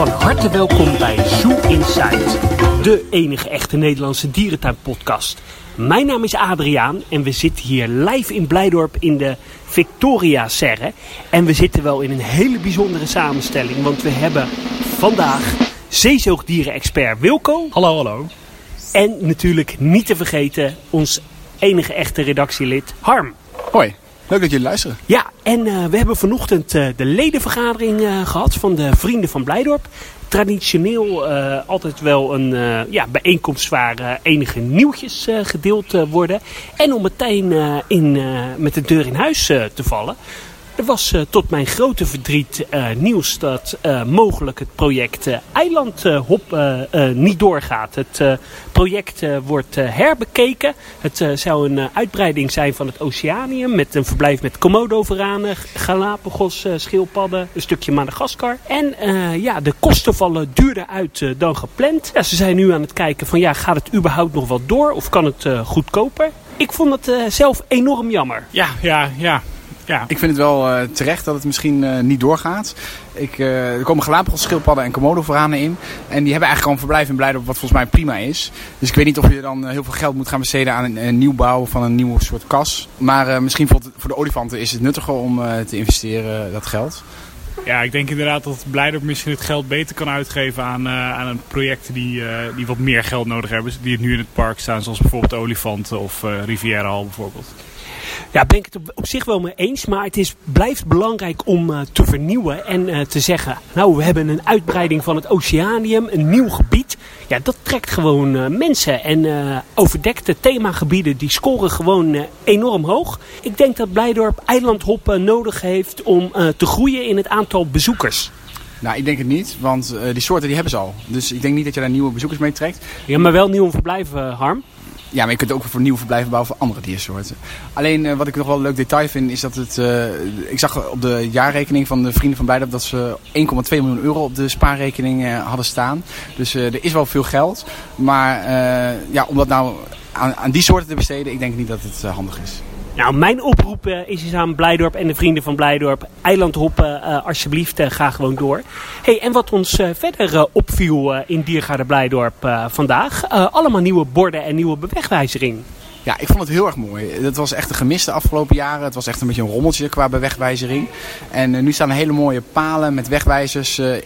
Van harte welkom bij Zoo Inside, de enige echte Nederlandse dierentuinpodcast. Mijn naam is Adriaan en we zitten hier live in Blijdorp in de Victoria Serre. En we zitten wel in een hele bijzondere samenstelling, want we hebben vandaag zeezoogdieren-expert Wilco. Hallo, hallo. En natuurlijk niet te vergeten ons enige echte redactielid Harm. Hoi, leuk dat jullie luisteren. Ja, en uh, we hebben vanochtend uh, de ledenvergadering uh, gehad van de Vrienden van Blijdorp. Traditioneel altijd wel een ja, bijeenkomst waar enige nieuwtjes gedeeld worden. En om meteen in, met de deur in huis te vallen. Er was uh, tot mijn grote verdriet uh, nieuws dat uh, mogelijk het project Eilandhop niet doorgaat. Het project wordt herbekeken. Het zou een uitbreiding zijn van het Oceanium met een verblijf met Komodo-varanen, Galapagos, schildpadden, een stukje Madagaskar. En ja, de kosten vallen duurder uit dan gepland. Ze zijn nu aan het kijken van ja, gaat het überhaupt nog wel door of kan het goedkoper? Ik vond het zelf enorm jammer. Ja, ja, ja. Ja. Ik vind het wel uh, terecht dat het misschien uh, niet doorgaat. Ik, uh, er komen Galapagos schildpadden en komodo-varanen in. En die hebben eigenlijk al een verblijf in Blijdorp wat volgens mij prima is. Dus ik weet niet of je dan heel veel geld moet gaan besteden aan een, een nieuwbouw van een nieuwe soort kas. Maar misschien voor, voor, de olifanten is het nuttiger om te investeren, dat geld. Ja, ik denk inderdaad dat Blijdorp misschien het geld beter kan uitgeven aan, uh, aan projecten die, uh, die wat meer geld nodig hebben. Die het nu in het park staan, zoals bijvoorbeeld de olifanten of uh, Riviera Hall bijvoorbeeld. Ja, ben ik het op, op, zich wel mee eens. Maar het is, blijft belangrijk om uh, te vernieuwen en uh, te zeggen... Nou, we hebben een uitbreiding van het Oceanium, een nieuw gebied. Ja, dat trekt gewoon uh, mensen. En overdekte themagebieden, die scoren gewoon enorm hoog. Ik denk dat Blijdorp eilandhoppen nodig heeft om te groeien in het aantal bezoekers. Nou, ik denk het niet, want die soorten die hebben ze al. Dus ik denk niet dat je daar nieuwe bezoekers mee trekt. Ja, maar wel nieuwe verblijven, Harm. Ja, maar je kunt ook voor nieuwe verblijven bouwen voor andere diersoorten. Alleen uh, wat ik nog wel een leuk detail vind is dat het... Uh, ik zag op de jaarrekening van de Vrienden van Blijdorp dat ze 1,2 miljoen euro op de spaarrekening uh, hadden staan. Dus er is wel veel geld. Maar ja, om dat nou aan, aan, die soorten te besteden, ik denk niet dat het handig is. Nou, mijn oproep uh, is eens aan Blijdorp en de vrienden van Blijdorp. Eilandhoppen, uh, alsjeblieft, uh, ga gewoon door. Hey, en wat ons verder opviel in Diergaarde Blijdorp vandaag. allemaal nieuwe borden en nieuwe bewegwijzering. Ja, ik vond het heel erg mooi. Het was echt een gemiste afgelopen jaren. Het was echt een beetje een rommeltje qua bewegwijzering. En uh, nu staan hele mooie palen met wegwijzers uh, uh,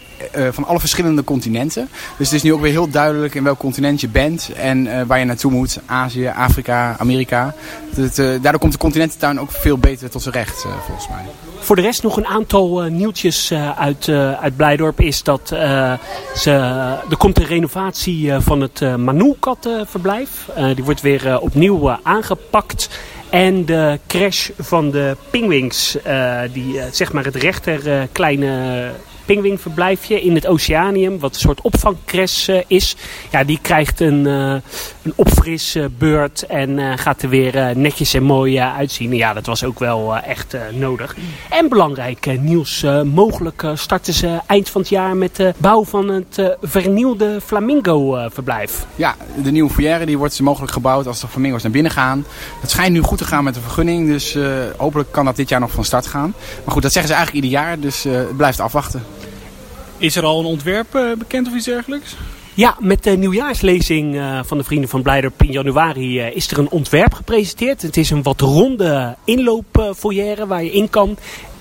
van alle verschillende continenten. Dus het is nu ook weer heel duidelijk in welk continent je bent en waar je naartoe moet. Azië, Afrika, Amerika. Daardoor komt de continententuin ook veel beter tot zijn recht, volgens mij. Voor de rest nog een aantal uh, nieuwtjes uh, uit, uh, uit Blijdorp is dat ze, er komt een renovatie van het uh, Manoe-kattenverblijf. die wordt weer opnieuw aangepakt. En de crash van de pingwings, die zeg maar het rechter kleine pingwingverblijfje in het Oceanium, wat een soort opvangcres uh, is. Ja, die krijgt een, een opfrisbeurt uh, en gaat er weer netjes en mooi uitzien. Ja, dat was ook wel echt nodig. En belangrijk nieuws, mogelijk starten ze eind van het jaar met de bouw van het vernieuwde Flamingo-verblijf. Ja, de nieuwe foyer die wordt mogelijk gebouwd als de flamingo's naar binnen gaan. Het schijnt nu goed te gaan met de vergunning, dus hopelijk kan dat dit jaar nog van start gaan. Maar goed, dat zeggen ze eigenlijk ieder jaar, dus het blijft afwachten. Is er al een ontwerp uh, bekend of iets dergelijks? Ja, met de nieuwjaarslezing uh, van de Vrienden van Blijdorp in januari uh, is er een ontwerp gepresenteerd. Het is een wat ronde inloopfoyer waar je in kan.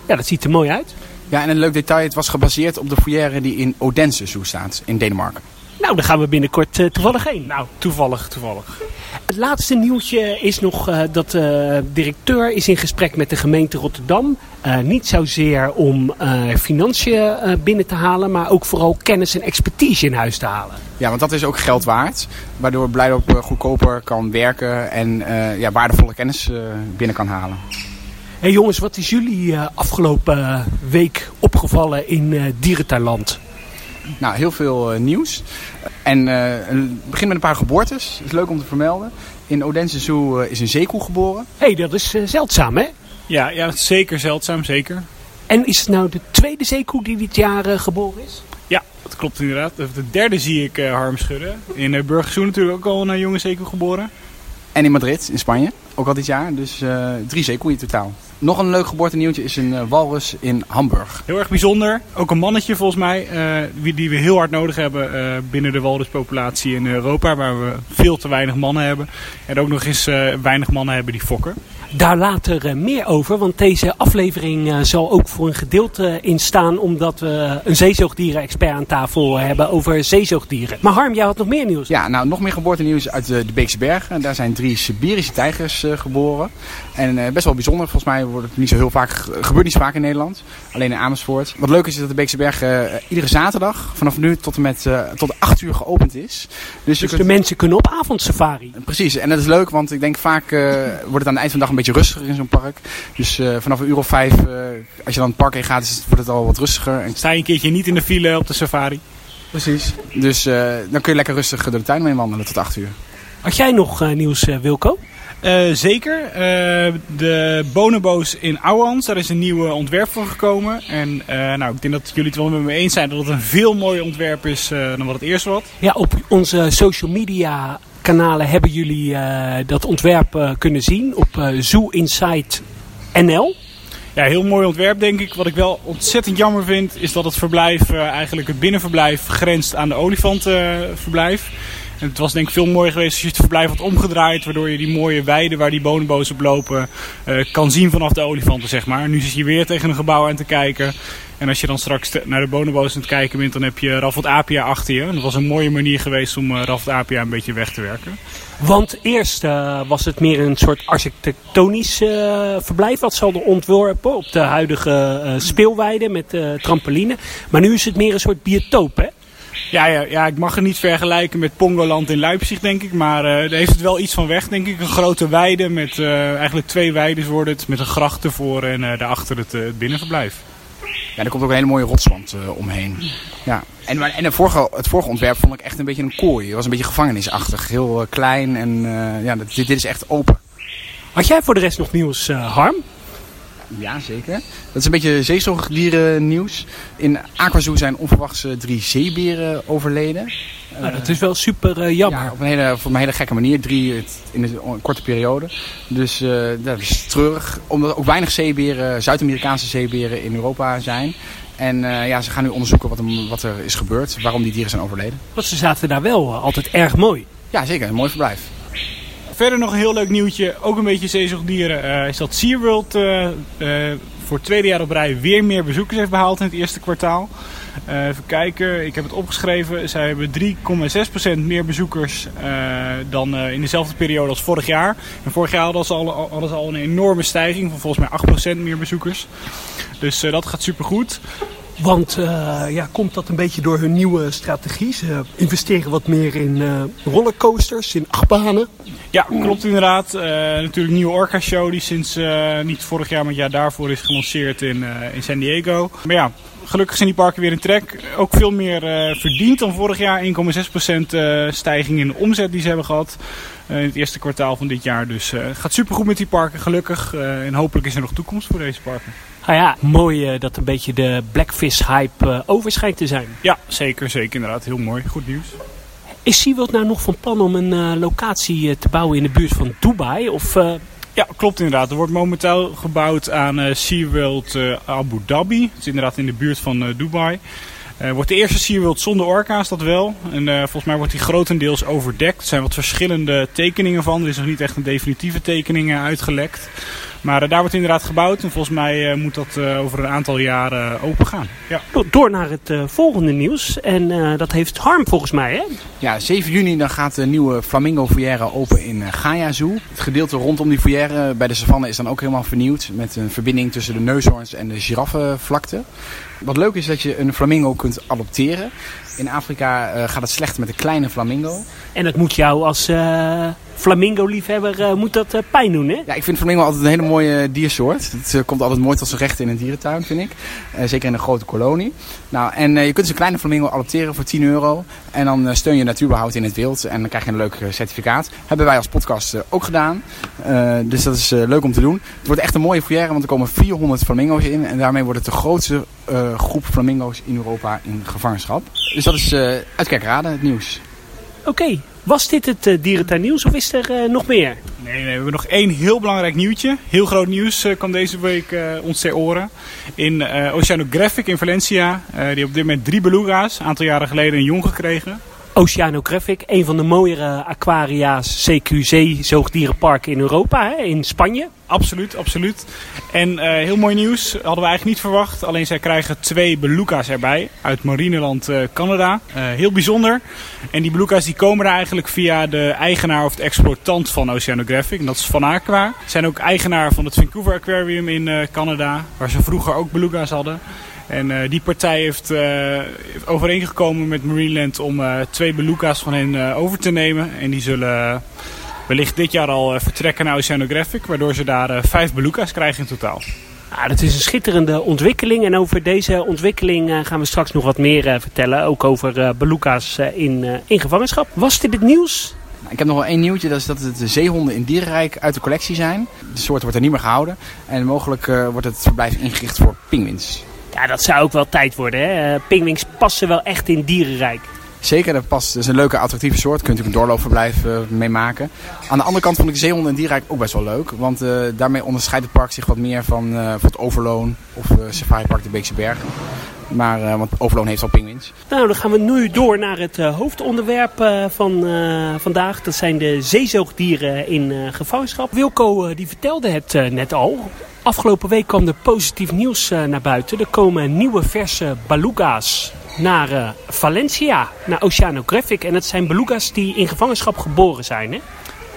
Ja, dat ziet er mooi uit. Ja, en een leuk detail, het was gebaseerd op de foyer die in Odense staat, in Denemarken. Nou, daar gaan we binnenkort uh, toevallig heen. Nou, toevallig, toevallig. Het laatste nieuwtje is nog uh, dat de uh, directeur is in gesprek met de gemeente Rotterdam. Uh, niet zozeer om financiën binnen te halen, maar ook vooral kennis en expertise in huis te halen. Ja, want dat is ook geld waard. Waardoor Blijdorp goedkoper kan werken en ja, waardevolle kennis binnen kan halen. Hey jongens, wat is jullie afgelopen week opgevallen in dierentuinland? Nou, heel veel uh, nieuws. En uh, begin met een paar geboortes. Dat is leuk om te vermelden. In Odense Zoo uh, is een zeekoe geboren. Hé, hey, dat is zeldzaam hè? Ja, ja, zeker zeldzaam, zeker. En is het nou de tweede zeekoe die dit jaar geboren is? Ja, dat klopt inderdaad. De derde zie ik Harm schudden. In uh, Burgersoe natuurlijk ook al een jonge zeekoe geboren. En in Madrid, in Spanje. ook al dit jaar. Dus uh, drie zeekoeien totaal. Nog een leuk geboortenieuwtje is een uh, walrus in Hamburg. Heel erg bijzonder. Ook een mannetje volgens mij, uh, die we heel hard nodig hebben binnen de walruspopulatie in Europa. Waar we veel te weinig mannen hebben. En ook nog eens weinig mannen hebben die fokken. Daar later uh, meer over, want deze aflevering uh, zal ook voor een gedeelte in staan omdat we een zeezoogdieren-expert aan tafel hebben over zeezoogdieren. Maar Harm, jij had nog meer nieuws? Ja, nou nog meer geboortenieuws uit de, de Beekse Bergen. Daar zijn drie Siberische tijgers geboren. En best wel bijzonder, volgens mij wordt het niet zo heel vaak, gebeurt niet zo vaak in Nederland. Alleen in Amersfoort. Wat leuk is, is dat de Beekse Bergen iedere zaterdag vanaf nu tot en met tot 8 uur geopend is. Dus, dus kunt... de mensen kunnen op avondsafari? Precies, en dat is leuk, want ik denk vaak wordt het aan het eind van de dag een beetje rustiger in zo'n park. Dus uh, vanaf een uur of vijf, uh, als je dan het park in gaat, is, wordt het al wat rustiger. En... Sta je een keertje niet in de file op de safari? Precies. Dus uh, dan kun je lekker rustig door de tuin mee wandelen tot acht uur. Had jij nog nieuws, Wilco? Uh, zeker. Uh, de bonobo's in Ouwans, daar is een nieuwe ontwerp voor gekomen. En uh, nou, ik denk dat jullie het wel met me eens zijn dat het een veel mooier ontwerp is dan wat het eerst was. Ja, op onze social media kanalen hebben jullie uh, dat ontwerp uh, kunnen zien op uh, Zoo Insight NL. Ja, heel mooi ontwerp denk ik. Wat ik wel ontzettend jammer vind is dat het verblijf, eigenlijk het binnenverblijf, grenst aan de olifantenverblijf. Het was denk ik veel mooier geweest als je het verblijf had omgedraaid. Waardoor je die mooie weiden waar die bonenboos op lopen kan zien vanaf de olifanten zeg maar. Nu zit je weer tegen een gebouw aan te kijken. En als je dan straks naar de bonenboos aan het kijken bent, dan heb je Raffelt Apia achter je. En dat was een mooie manier geweest om uh, Raffelt Apia een beetje weg te werken. Want eerst uh, was het meer een soort architectonisch verblijf. Wat zal er ontworpen op de huidige speelweide met trampoline. Maar nu is het meer een soort biotoop, hè? Ja, ja, ja, ik mag het niet vergelijken met Pongoland in Leipzig, denk ik. Maar uh, daar heeft het wel iets van weg, denk ik. Een grote weide met uh, eigenlijk twee weides worden het. Met een gracht ervoor en uh, daarachter het, het binnenverblijf. Ja, er komt ook een hele mooie rotswand uh, omheen. Ja. En, en het, vorige, het vorige ontwerp vond ik echt een beetje een kooi. Het was een beetje gevangenisachtig. Heel uh, klein en uh, ja, dit, dit is echt open. Had jij voor de rest nog nieuws, Harm? Ja, zeker. Dat is een beetje zeezoogdieren nieuws. In Aquazoo zijn onverwachts drie zeeberen overleden. Nou, dat is wel super uh, jammer. Ja, op een hele, op een hele gekke manier. Drie in een korte periode. Dus uh, dat is treurig. Omdat ook weinig zeeberen, Zuid-Amerikaanse zeeberen in Europa zijn. En uh, ja, ze gaan nu onderzoeken wat er, wat er is gebeurd. Waarom die dieren zijn overleden. Want ze zaten daar wel altijd erg mooi. Ja, zeker. Een mooi verblijf. Verder nog een heel leuk nieuwtje, ook een beetje zeezoogdieren, uh, is dat SeaWorld uh, voor het tweede jaar op rij weer meer bezoekers heeft behaald in het eerste kwartaal. Even kijken, ik heb het opgeschreven. Zij hebben 3,6% meer bezoekers dan in dezelfde periode als vorig jaar. En vorig jaar hadden ze al, hadden ze al een enorme stijging van volgens mij 8% meer bezoekers. Dus dat gaat supergoed. Want uh, ja, komt dat een beetje door hun nieuwe strategie? Ze investeren wat meer in uh, rollercoasters, in achtbanen. Ja, klopt inderdaad. Uh, natuurlijk nieuwe Orca Show die sinds niet vorig jaar, maar het jaar daarvoor is gelanceerd in, in San Diego. Maar ja, gelukkig zijn die parken weer in trek. Ook veel meer verdiend dan vorig jaar. 1,6% stijging in de omzet die ze hebben gehad. in het eerste kwartaal van dit jaar. Dus het gaat supergoed met die parken, gelukkig. en hopelijk is er nog toekomst voor deze parken. Nou ja, mooi uh, dat een beetje de Blackfish-hype uh, over schijnt te zijn. Ja, zeker, zeker inderdaad. Heel mooi. Goed nieuws. Is SeaWorld nou nog van plan om een uh, locatie te bouwen in de buurt van Dubai? Of, Ja, klopt inderdaad. Er wordt momenteel gebouwd aan SeaWorld Abu Dhabi. Het is inderdaad in de buurt van Dubai. Uh, wordt de eerste SeaWorld zonder orka's, dat wel. En volgens mij wordt die grotendeels overdekt. Er zijn wat verschillende tekeningen van. Er is nog niet echt een definitieve tekening uitgelekt. Maar uh, daar wordt inderdaad gebouwd. En volgens mij moet dat over een aantal jaren open gaan. Ja. Door naar het volgende nieuws. En dat heeft Harm volgens mij, hè? Ja, 7 juni dan gaat de nieuwe Flamingo Foyer open in Gaia Zoo. Het gedeelte rondom die foyer bij de savanne is dan ook helemaal vernieuwd. Met een verbinding tussen de neushoorns en de giraffenvlakte. Wat leuk is dat je een flamingo kunt adopteren. In Afrika uh, gaat het slecht met de kleine flamingo. En dat moet jou als uh, flamingo-liefhebber uh, moet dat pijn doen, hè? Ja, ik vind flamingo altijd een hele mooie diersoort. Het komt altijd mooi tot zijn recht in een dierentuin, vind ik. zeker in een grote kolonie. Nou, en je kunt dus een kleine flamingo adopteren voor 10 euro. En dan steun je natuurbehoud in het wild. En dan krijg je een leuk certificaat. Hebben wij als podcast ook gedaan. dus dat is leuk om te doen. Het wordt echt een mooie foyer, want er komen 400 flamingo's in. En daarmee wordt het de grootste groep flamingo's in Europa in gevangenschap. Dus dat is uh, uit Kerkrade het nieuws. Oké, okay. Was dit het uh, dierentuin nieuws of is er uh, nog meer? Nee, nee, we hebben nog één heel belangrijk nieuwtje. Heel groot nieuws uh, kwam deze week ons ter oren. In Oceanographic in Valencia. die op dit moment drie beluga's. Een aantal jaren geleden een jong gekregen. Oceanographic, een van de mooiere aquaria's CQC zoogdierenparken in Europa, hè, in Spanje. Absoluut, absoluut. En uh, heel mooi nieuws, hadden we eigenlijk niet verwacht. Alleen zij krijgen twee beluga's erbij uit Marineland, uh, Canada. Uh, heel bijzonder. En die beluga's die komen er eigenlijk via de eigenaar of de exploitant van Oceanographic. En dat is Van. Ze zijn ook eigenaar van het Vancouver Aquarium in Canada, waar ze vroeger ook beluga's hadden. En uh, die partij heeft, uh, heeft overeengekomen met Marineland om uh, twee beluga's van hen over te nemen. En die zullen wellicht dit jaar al vertrekken naar Oceanographic, waardoor ze daar vijf beluga's krijgen in totaal. Ja, dat is een schitterende ontwikkeling. En over deze ontwikkeling gaan we straks nog wat meer vertellen. Ook over beluga's in, in gevangenschap. Was dit het nieuws? Ik heb nog wel één nieuwtje, dat is dat de zeehonden in Dierenrijk uit de collectie zijn. De soort wordt er niet meer gehouden. En mogelijk wordt het verblijf ingericht voor pinguïns. Ja, dat zou ook wel tijd worden. Hè? Pingwings passen wel echt in dierenrijk. Zeker, dat past. Dat is een leuke attractieve soort. Kunt u een doorloopverblijf uh, mee maken. Aan de andere kant vond ik de zeehonden in Dierrijk ook best wel leuk. Want uh, daarmee onderscheidt het park zich wat meer van uh, het Overloon of Safari Park de Beekse Bergen. Maar, want Overloon heeft al pinguïns. Nou, dan gaan we nu door naar het hoofdonderwerp van vandaag. Dat zijn de zeezoogdieren in gevangenschap. Wilco die vertelde het net al. Afgelopen week kwam er positief nieuws naar buiten. Er komen nieuwe verse beluga's naar uh, Valencia, naar Oceanographic. En het zijn beluga's die in gevangenschap geboren zijn, hè?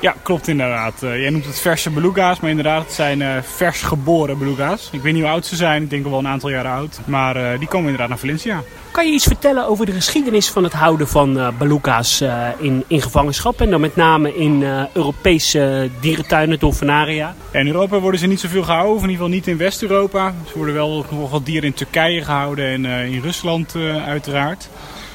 Ja, klopt inderdaad. Uh, jij noemt het verse beluga's, maar inderdaad, het zijn uh, vers geboren beluga's. Ik weet niet hoe oud ze zijn, ik denk wel een aantal jaren oud. Maar uh, die komen inderdaad naar Valencia. Kan je iets vertellen over de geschiedenis van het houden van beluga's in, in gevangenschap? En dan met name in Europese dierentuinen, dolfinaria? Ja, in Europa worden ze niet zoveel gehouden, of in ieder geval niet in West-Europa. Ze worden wel nog wat dieren in Turkije gehouden en in Rusland uiteraard.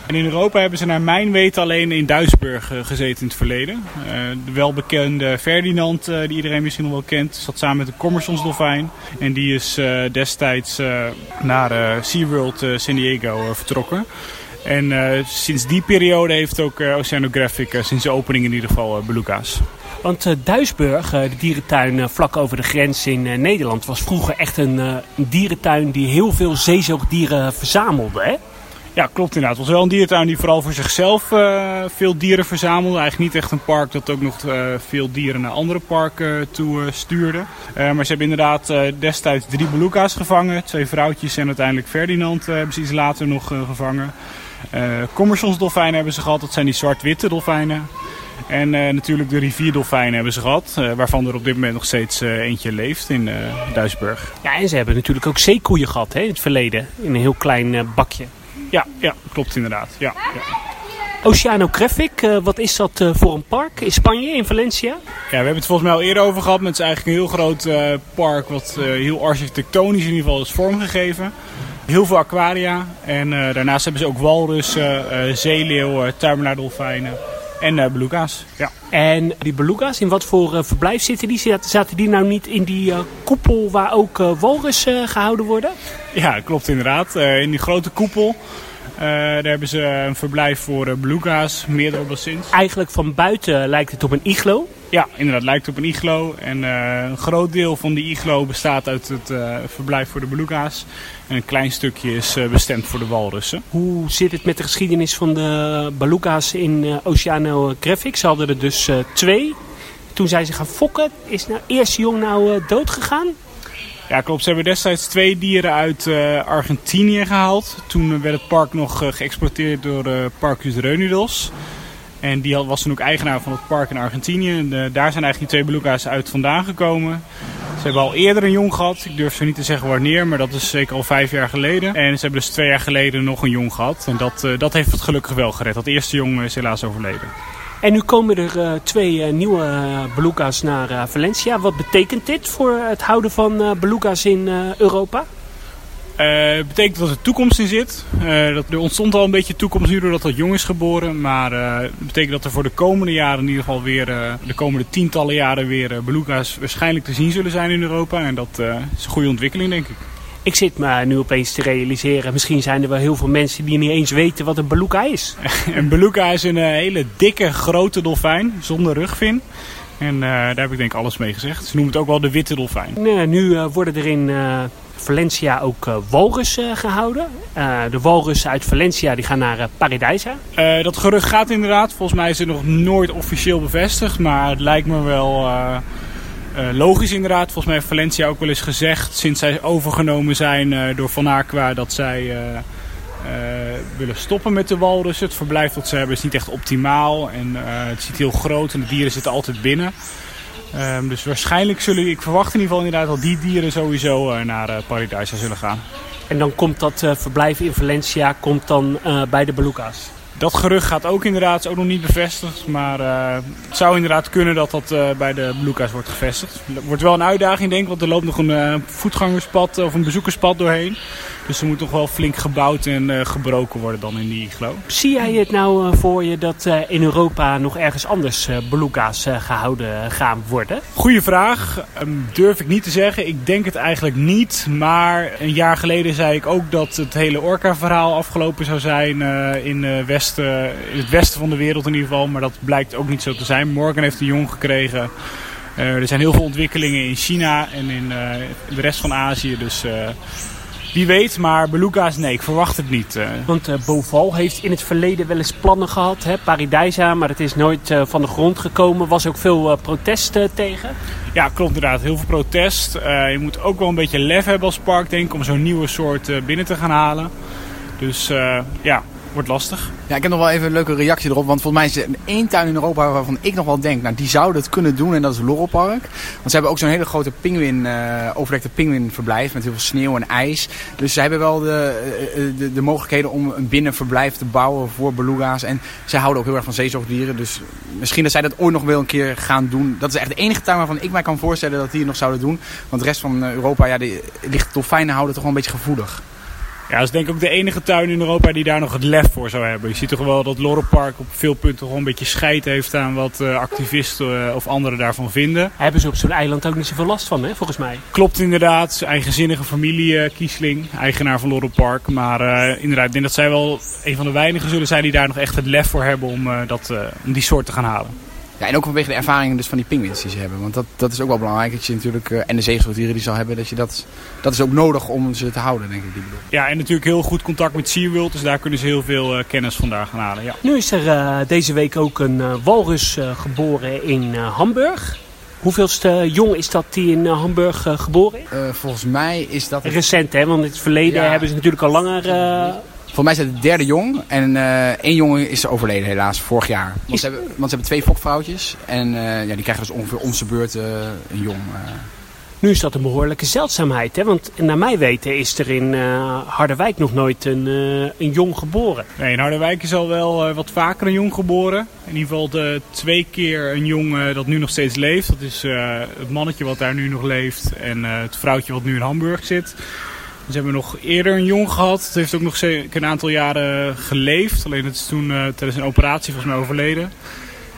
In Europa hebben ze naar mijn weten alleen in Duisburg gezeten in het verleden. Uh, de welbekende Ferdinand, uh, die iedereen misschien nog wel kent, zat samen met de Commersonsdolfijn. En die is destijds naar SeaWorld San Diego vertrokken. En sinds die periode heeft ook Oceanographic sinds de opening in ieder geval beluga's. Want Duisburg, de dierentuin vlak over de grens in Nederland, was vroeger echt een, een, dierentuin die heel veel zeezoogdieren verzamelde. Hè? Ja, klopt inderdaad. Het was wel een dierentuin die vooral voor zichzelf uh, veel dieren verzamelde. Eigenlijk niet echt een park dat ook nog uh, veel dieren naar andere parken toe uh, stuurde. maar ze hebben inderdaad destijds drie beluga's gevangen. Twee vrouwtjes en uiteindelijk Ferdinand hebben ze later nog gevangen. Commersonsdolfijnen hebben ze gehad. Dat zijn die zwart-witte dolfijnen. En natuurlijk de rivierdolfijnen hebben ze gehad. waarvan er op dit moment nog steeds eentje leeft in Duisburg. Ja, en ze hebben natuurlijk ook zeekoeien gehad hè, in het verleden. In een heel klein bakje. Ja, ja klopt inderdaad. Ja, ja. Oceanographic, uh, wat is dat uh, voor een park in Spanje, in Valencia? Ja, we hebben het volgens mij al eerder over gehad. Maar het is eigenlijk een heel groot uh, park wat heel architectonisch in ieder geval is vormgegeven. Heel veel aquaria. En daarnaast hebben ze ook walrussen, zeeleeuwen, tuimelaardolfijnen en beluga's. Ja. En die beluga's, in wat voor verblijf zitten die? Zaten die nou niet in die koepel waar ook walrussen gehouden worden? Ja, klopt inderdaad. in die grote koepel. Uh, daar hebben ze een verblijf voor uh, beluga's, meerdere bassins. Eigenlijk van buiten lijkt het op een iglo. Ja, inderdaad, lijkt op een iglo. En uh, een groot deel van die iglo bestaat uit het verblijf voor de beluga's. En een klein stukje is bestemd voor de walrussen. Hoe zit het met de geschiedenis van de beluga's in Oceanographic? Ze hadden er dus twee. Toen zijn ze gaan fokken. Is nou eerste jong nou dood gegaan? Ja, klopt. Ze hebben destijds twee dieren uit uh, Argentinië gehaald. Toen werd het park nog uh, geëxploiteerd door uh, Parcus Reunidos. En die was toen ook eigenaar van het park in Argentinië. En, daar zijn eigenlijk die twee beluga's uit vandaan gekomen. Ze hebben al eerder een jong gehad. Ik durf zo niet te zeggen wanneer, maar dat is zeker al vijf jaar geleden. En ze hebben dus twee jaar geleden nog een jong gehad. En dat, dat heeft het gelukkig wel gered. Dat eerste jong is helaas overleden. En nu komen er uh, twee nieuwe beluga's naar Valencia. Wat betekent dit voor het houden van beluga's in Europa? Het betekent dat er toekomst in zit. dat, er ontstond al een beetje toekomst nu doordat dat jong is geboren. Maar het betekent dat er voor de komende jaren in ieder geval weer, de komende tientallen jaren weer beluga's waarschijnlijk te zien zullen zijn in Europa. En dat is een goede ontwikkeling denk ik. Ik zit me nu opeens te realiseren, misschien zijn er wel heel veel mensen die niet eens weten wat een beluga is. een beluga is een hele dikke, grote dolfijn zonder rugvin. En daar heb ik denk ik alles mee gezegd. Ze noemen het ook wel de witte dolfijn. nu worden er in Valencia ook uh, walrussen gehouden. de walrussen uit Valencia die gaan naar Paradijsa. dat gerucht gaat inderdaad. Volgens mij is het nog nooit officieel bevestigd. Maar het lijkt me wel logisch inderdaad. Volgens mij heeft Valencia ook wel eens gezegd, sinds zij overgenomen zijn door Van Aqua, dat zij willen stoppen met de walrussen. Het verblijf dat ze hebben is niet echt optimaal en het ziet heel groot en de dieren zitten altijd binnen. Um, dus waarschijnlijk zullen, ik verwacht in ieder geval inderdaad dat die dieren sowieso naar uh, Paradise zullen gaan. En dan komt dat verblijf in Valencia komt dan bij de Beluga's? Dat gerucht gaat ook inderdaad, is ook nog niet bevestigd. Maar het zou inderdaad kunnen dat dat bij de Blueca's wordt gevestigd. Het wordt wel een uitdaging denk ik, want er loopt nog een voetgangerspad of een bezoekerspad doorheen. Dus er moet nog wel flink gebouwd en gebroken worden dan in die iglo. Zie jij het nou voor je dat in Europa nog ergens anders beluga's gehouden gaan worden? Goeie vraag. Um, durf ik niet te zeggen. Ik denk het eigenlijk niet. Maar een jaar geleden zei ik ook dat het hele orca verhaal afgelopen zou zijn in West in het westen van de wereld in ieder geval. Maar dat blijkt ook niet zo te zijn. Morgan heeft een jong gekregen. Uh, er zijn heel veel ontwikkelingen in China en in uh, de rest van Azië. Dus uh, wie weet, maar beluga's nee, ik verwacht het niet. Want Boval heeft in het verleden wel eens plannen gehad, hè, Paradijsa, maar het is nooit van de grond gekomen. Was ook veel protest tegen? Ja, klopt inderdaad. Heel veel protest. je moet ook wel een beetje lef hebben als park, denk ik, om zo'n nieuwe soort binnen te gaan halen. Dus ja, wordt lastig. Ja, ik heb nog wel even een leuke reactie erop. Want volgens mij is er één tuin in Europa waarvan ik nog wel denk, nou die zouden het kunnen doen. En dat is Lorelpark. Want ze hebben ook zo'n hele grote pinguïn, uh, overdekte pinguïnverblijf met heel veel sneeuw en ijs. Dus ze hebben wel de, eh, eh, de, de, mogelijkheden om een binnenverblijf te bouwen voor beluga's. En zij houden ook heel erg van zeezoogdieren. Dus misschien dat zij dat ooit nog wel een keer gaan doen. Dat is echt de enige tuin waarvan ik mij kan voorstellen dat die het nog zouden doen. Want de rest van Europa, ja, die, ligt dolfijnen houden toch wel een beetje gevoelig. Ja, dat is denk ik ook de enige tuin in Europa die daar nog het lef voor zou hebben. Je ziet toch wel dat Lorelpark op veel punten gewoon een beetje scheid heeft aan wat uh, activisten uh, of anderen daarvan vinden. Hebben ze op zo'n eiland ook niet zoveel last van, hè, volgens mij? Klopt inderdaad. Eigenzinnige familie uh, Kiesling, eigenaar van Lorelpark. Maar inderdaad, ik denk dat zij wel een van de weinigen zullen zijn die daar nog echt het lef voor hebben om, dat, om die soort te gaan halen. Ja, en ook vanwege de ervaringen dus van die pinguïns die ze hebben. Want dat, dat is ook wel belangrijk. Dat je natuurlijk, uh, en de zeezoogdieren die ze al hebben, dat, je dat, dat is ook nodig om ze te houden, denk ik. Die bedoel. Ja, en natuurlijk heel goed contact met SeaWorld. Dus daar kunnen ze heel veel uh, kennis vandaag gaan halen. Ja. Nu is er uh, deze week ook een walrus geboren in Hamburg. Hoeveelste jong is dat die in Hamburg geboren is? volgens mij is dat... Recent, hè? Want in het verleden ja. hebben ze natuurlijk al langer voor mij is het de derde jong. En uh, één jongen is overleden helaas, vorig jaar. Want, ze, hebben, want ze hebben twee fokvrouwtjes. En uh, ja, die krijgen dus ongeveer om zijn beurt uh, een jong. Nu is dat een behoorlijke zeldzaamheid. Hè? Want naar mij weten is er in Harderwijk nog nooit een, een jong geboren. Nee, in Harderwijk is al wel wat vaker een jong geboren. In ieder geval de twee keer een jong dat nu nog steeds leeft. Dat is het mannetje wat daar nu nog leeft. En het vrouwtje wat nu in Hamburg zit. Ze hebben nog eerder een jong gehad. Het heeft ook nog een aantal jaren geleefd. Alleen het is toen uh, tijdens een operatie volgens mij overleden.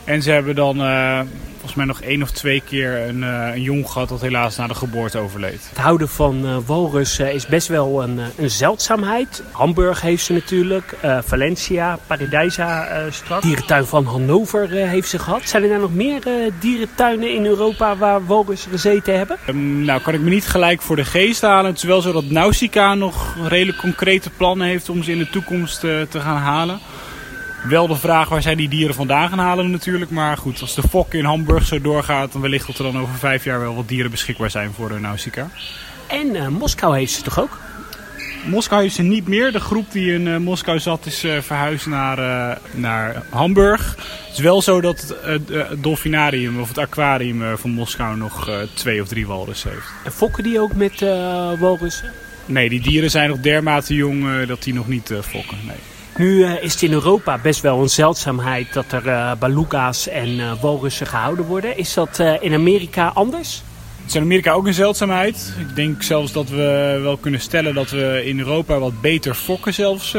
En ze hebben dan uh, volgens mij nog één of twee keer een, uh, een jong gehad dat helaas na de geboorte overleed. Het houden van uh, walrussen is best wel een, een zeldzaamheid. Hamburg heeft ze natuurlijk, Valencia, Paradijsa straks. Dierentuin van Hannover heeft ze gehad. Zijn er nou nog meer dierentuinen in Europa waar walrussen gezeten hebben? Um, nou, kan ik me niet gelijk voor de geest halen. Het is wel zo dat Nausicaa nog redelijk concrete plannen heeft om ze in de toekomst te gaan halen. Wel de vraag waar zij die dieren vandaan gaan halen natuurlijk. Maar goed, als de fok in Hamburg zo doorgaat, dan wellicht dat er dan over vijf jaar wel wat dieren beschikbaar zijn voor de Nausicaa. En uh, Moskou heeft ze toch ook? Moskou heeft ze niet meer. De groep die in uh, Moskou zat is uh, verhuisd naar, naar Hamburg. Het is wel zo dat het dolfinarium of het aquarium van Moskou nog twee of drie walrussen heeft. En fokken die ook met walrussen? Nee, die dieren zijn nog dermate jong dat die nog niet fokken. Nee. Nu uh, is het in Europa best wel een zeldzaamheid dat er uh, beluga's en uh, walrussen gehouden worden. Is dat in Amerika anders? Het is in Amerika ook een zeldzaamheid. Ik denk zelfs dat we wel kunnen stellen dat we in Europa wat beter fokken zelfs.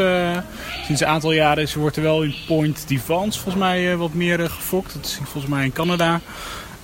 sinds een aantal jaren is, wordt er wel in Point Devance volgens mij wat meer gefokt. Dat is volgens mij in Canada.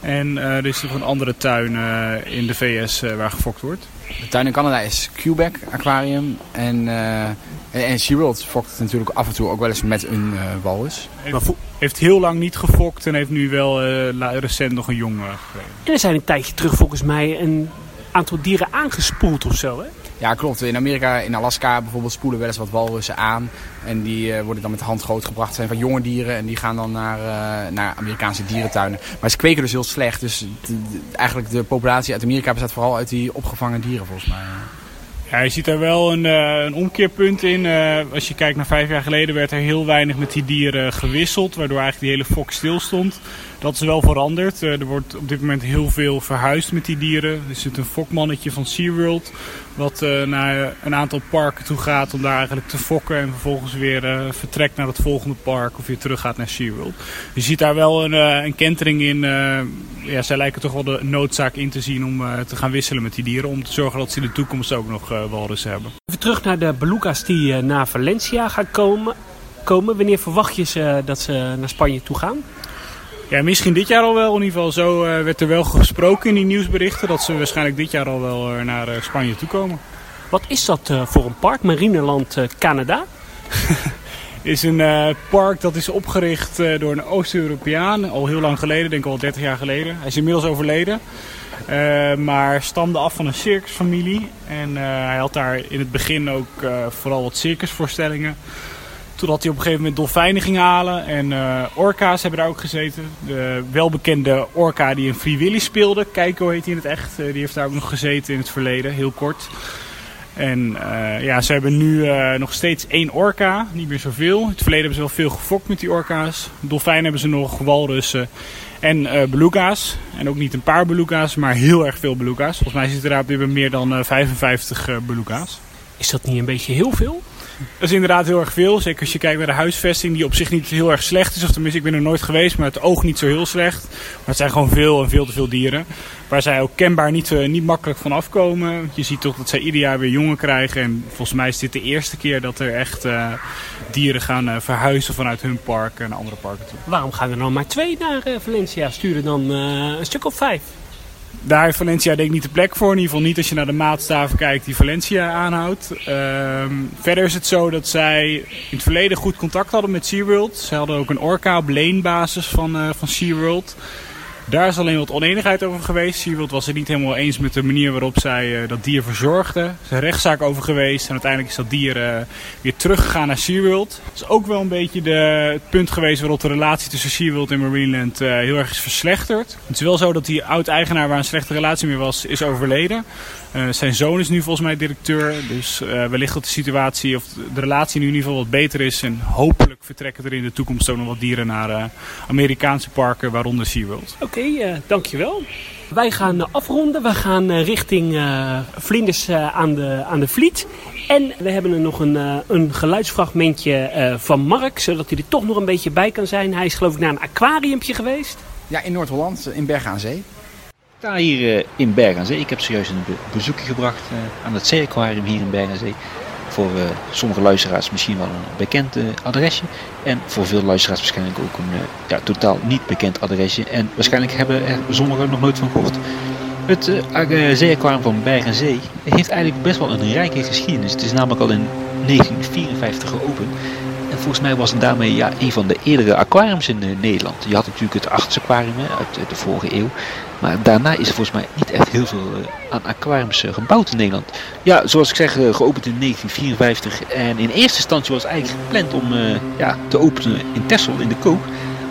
En er is nog een andere tuin in de VS waar gefokt wordt. De tuin in Canada is Quebec Aquarium. En, uh, en SeaWorld fokt natuurlijk af en toe ook wel eens met een uh, walrus. Heeft, heeft heel lang niet gefokt en heeft nu wel uh, recent nog een jong gekregen. En er zijn een tijdje terug volgens mij een aantal dieren aangespoeld of zo hè? Ja, klopt. In Amerika, in Alaska bijvoorbeeld, spoelen wel eens wat walrussen aan. En die uh, worden dan met de hand grootgebracht. Het zijn van jonge dieren en die gaan dan naar, uh, naar Amerikaanse dierentuinen. Maar ze kweken dus heel slecht. Dus eigenlijk de populatie uit Amerika bestaat vooral uit die opgevangen dieren volgens mij. Ja, je ziet daar wel een, uh, een omkeerpunt in. als je kijkt naar vijf jaar geleden werd er heel weinig met die dieren gewisseld. Waardoor eigenlijk die hele fok stil stond. Dat is wel veranderd. er wordt op dit moment heel veel verhuisd met die dieren. Er zit een fokmannetje van SeaWorld wat uh, naar een aantal parken toe gaat om daar eigenlijk te fokken. En vervolgens weer uh, vertrekt naar het volgende park of weer terug gaat naar SeaWorld. Je ziet daar wel een, een kentering in. ja, zij lijken toch wel de noodzaak in te zien om te gaan wisselen met die dieren. Om te zorgen dat ze in de toekomst ook nog walrussen hebben. Even terug naar de beluga's die naar Valencia gaan komen. komen. Wanneer verwacht je ze dat ze naar Spanje toe gaan? Ja, misschien dit jaar al wel. In ieder geval, zo uh, werd er wel gesproken in die nieuwsberichten dat ze waarschijnlijk dit jaar al wel uh, naar uh, Spanje toe komen. Wat is dat voor een park? Marineland Canada? is een park dat is opgericht door een Oost-Europeaan. Al heel lang geleden, denk ik al 30 jaar geleden. Hij is inmiddels overleden. maar stamde af van een circusfamilie. En hij had daar in het begin ook vooral wat circusvoorstellingen. Totdat hij op een gegeven moment dolfijnen ging halen. En uh, orka's hebben daar ook gezeten. De welbekende orka die een Free Willy speelde. Keiko heet hij in het echt. Uh, die heeft daar ook nog gezeten in het verleden. Heel kort. En uh, ja, ze hebben nu nog steeds één orka. Niet meer zoveel. In het verleden hebben ze wel veel gefokt met die orka's. Dolfijnen hebben ze nog. Walrussen. En beluga's. En ook niet een paar beluga's, maar heel erg veel beluga's. Volgens mij zitten er daar op meer dan 55 beluga's. Is dat niet een beetje heel veel? Dat is inderdaad heel erg veel. Zeker als je kijkt naar de huisvesting, die op zich niet heel erg slecht is. Of tenminste, ik ben er nooit geweest, maar het oog niet zo heel slecht. Maar het zijn gewoon veel en veel te veel dieren. Waar zij ook kenbaar niet, uh, niet makkelijk van afkomen. Je ziet toch dat zij ieder jaar weer jongen krijgen. En volgens mij is dit de eerste keer dat er echt uh, dieren gaan uh, verhuizen vanuit hun park naar andere parken toe. Waarom gaan er nou maar twee naar Valencia? Sturen dan een stuk of vijf? Daar heeft Valencia denk ik niet de plek voor. In ieder geval niet als je naar de maatstaven kijkt die Valencia aanhoudt. Um, verder is het zo dat zij in het verleden goed contact hadden met SeaWorld. Ze hadden ook een orca op leenbasis van, uh, van SeaWorld. Daar is alleen wat oneenigheid over geweest. SeaWorld was het niet helemaal eens met de manier waarop zij uh, dat dier verzorgden. Er is een rechtszaak over geweest en uiteindelijk is dat dier uh, weer teruggegaan naar SeaWorld. Dat is ook wel een beetje de, het punt geweest waarop de relatie tussen SeaWorld en Marineland uh, heel erg is verslechterd. Het is wel zo dat die oud-eigenaar waar een slechte relatie mee was, is overleden. Uh, zijn zoon is nu volgens mij directeur. Dus uh, wellicht dat de situatie of de relatie nu in ieder geval wat beter is. En hopelijk vertrekken er in de toekomst ook nog wat dieren naar uh, Amerikaanse parken, waaronder SeaWorld. Oké, okay, dankjewel. Wij gaan afronden. We gaan richting Vlinders aan, de, aan de Vliet. En we hebben er nog een, een geluidsfragmentje van Mark, zodat hij er toch nog een beetje bij kan zijn. Hij is geloof ik naar een aquariumpje geweest. Ja, in Noord-Holland, in Bergen aan Zee. Ik sta hier uh, in aan Zee. Ik heb zojuist een be bezoekje gebracht uh, aan het Zee-aquarium hier in aan Zee. Voor uh, sommige luisteraars misschien wel een bekend adresje. En voor veel luisteraars waarschijnlijk ook een ja, totaal niet bekend adresje. En waarschijnlijk hebben er sommigen nog nooit van gehoord. Het Zee-aquarium van aan Zee heeft eigenlijk best wel een rijke geschiedenis. Het is namelijk al in 1954 geopend volgens mij was het daarmee ja, een van de eerdere aquariums in uh, Nederland. Je had natuurlijk het artsaquarium uit de vorige eeuw. Maar daarna is er volgens mij niet echt heel veel uh, aan aquariums gebouwd in Nederland. Ja, zoals ik zeg, geopend in 1954. En in eerste instantie was eigenlijk gepland om ja, te openen in Texel in de Kook.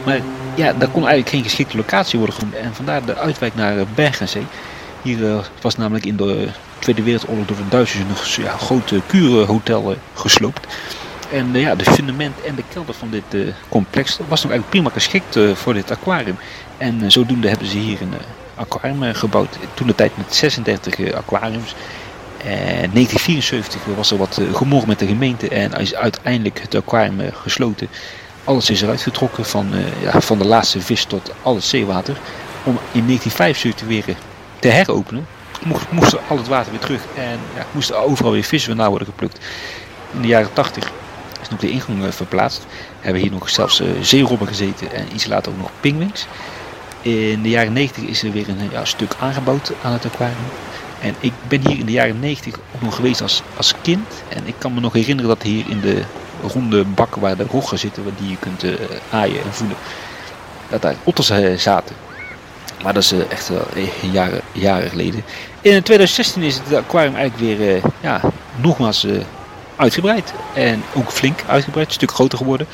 Maar ja, daar kon eigenlijk geen geschikte locatie worden gevonden. En vandaar de uitwijk naar Bergenzee. Hier was namelijk in de Tweede Wereldoorlog door de Duitsers een ja, grote kurenhotel gesloopt. En uh, ja, de fundament en de kelder van dit uh, complex was nog eigenlijk prima geschikt uh, voor dit aquarium. En zodoende hebben ze hier een aquarium gebouwd. Toen de tijd met 36 aquariums. En 1974 was er wat gemor met de gemeente en is uiteindelijk het aquarium gesloten. Alles is eruit getrokken, van, ja, van de laatste vis tot al het zeewater. Om in 1975 weer te heropenen. Moest, moest al het water weer terug en ja, moesten overal weer vissen naar worden geplukt. In de jaren 80 nog de ingang verplaatst. Hebben hier nog zelfs uh, zeerobben gezeten en iets later ook nog pingwings. In de jaren 90 is er weer een ja, stuk aangebouwd aan het aquarium. En ik ben hier in de jaren 90 ook nog geweest als, als kind. En ik kan me nog herinneren dat hier in de ronde bak waar de roggen zitten, waar die je kunt uh, aaien en voelen, dat daar otters zaten. Maar dat is echt wel jaren, jaren geleden. In 2016 is het aquarium eigenlijk weer ja, nogmaals uitgebreid. En ook flink uitgebreid, een stuk groter geworden.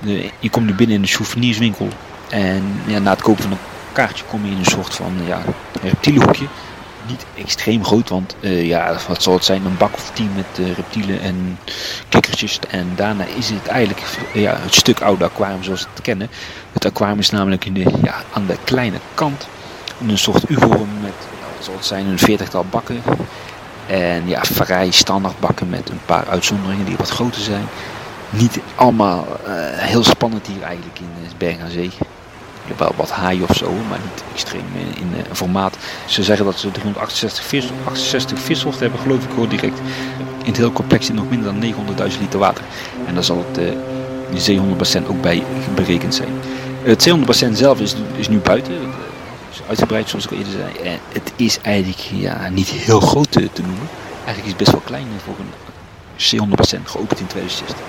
De, je komt nu binnen in de souvenirswinkel. En ja, na het kopen van een kaartje kom je in een soort van ja, reptielenhoekje niet extreem groot, want uh, ja, wat zal het zijn, een bak of tien met uh, reptielen en kikkertjes. En daarna is het eigenlijk ja, het stuk oude aquarium zoals we het kennen. Het aquarium is namelijk in de, ja, aan de kleine kant. Een soort U-vorm met, wat zal het zijn, een veertigtal bakken. En ja, vrij standaard bakken met een paar uitzonderingen die wat groter zijn. Niet allemaal uh, heel spannend hier eigenlijk in Berg aan Zee wel wat haai of zo, maar niet extreem in, in uh, formaat. Ze zeggen dat ze 368 vis, 68 vissoorten hebben, geloof ik hoor direct. In het hele complex zit nog minder dan 900.000 liter water. En daar zal het uh, die zeehondenbassin ook bij berekend zijn. Het zeehondenbassin zelf is, is nu buiten. Uitgebreid zoals ik al eerder zei. En het is eigenlijk ja, niet heel groot te, te noemen. Eigenlijk is het best wel klein voor een zeehondenbassin, geopend in 2016.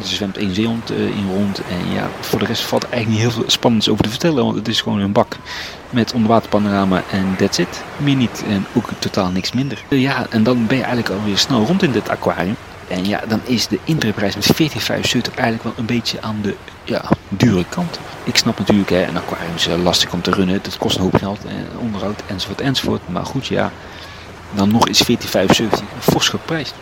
Er zwemt één zeehond uh, in rond. En ja, voor de rest valt eigenlijk niet heel veel spannends over te vertellen. Want het is gewoon een bak met onderwaterpanorama en that's it. Meer niet. En ook totaal niks minder. Ja, en dan ben je eigenlijk alweer snel rond in dit aquarium. En ja, dan is de intreprijs met 14,75 eigenlijk wel een beetje aan de ja, dure kant. Ik snap natuurlijk, hè, een aquarium is uh, lastig om te runnen. Het kost een hoop geld, en onderhoud enzovoort enzovoort. Maar goed, ja, dan nog is 14,75 fors geprijsd.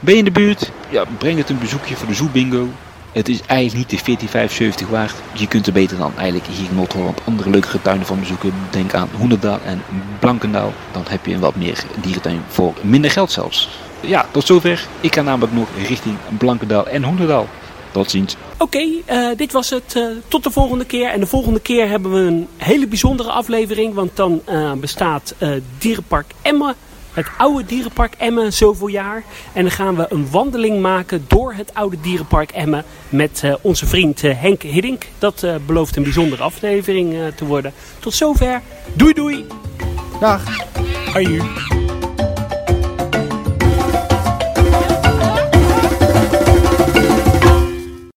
Ben je in de buurt? Ja, breng het een bezoekje voor de Zoo Bingo. Het is eigenlijk niet de 14,75 waard. Je kunt er beter dan eigenlijk hier in Noord-Holland andere leuke tuinen van bezoeken. Denk aan Hoenderdaal en Blankendaal. Dan heb je een wat meer dierentuin voor minder geld zelfs. Ja, tot zover. Ik ga namelijk nog richting Blankendaal en Hoenderdaal. Tot ziens. Oké, okay, uh, dit was het. Uh, tot de volgende keer. En de volgende keer hebben we een hele bijzondere aflevering. Want dan uh, bestaat Dierenpark Emmen het oude dierenpark Emmen zoveel jaar. En dan gaan we een wandeling maken door het oude dierenpark Emmen met uh, onze vriend uh, Henk Hiddink. Dat uh, belooft een bijzondere aflevering te worden. Tot zover. Doei doei. Dag. Hoi.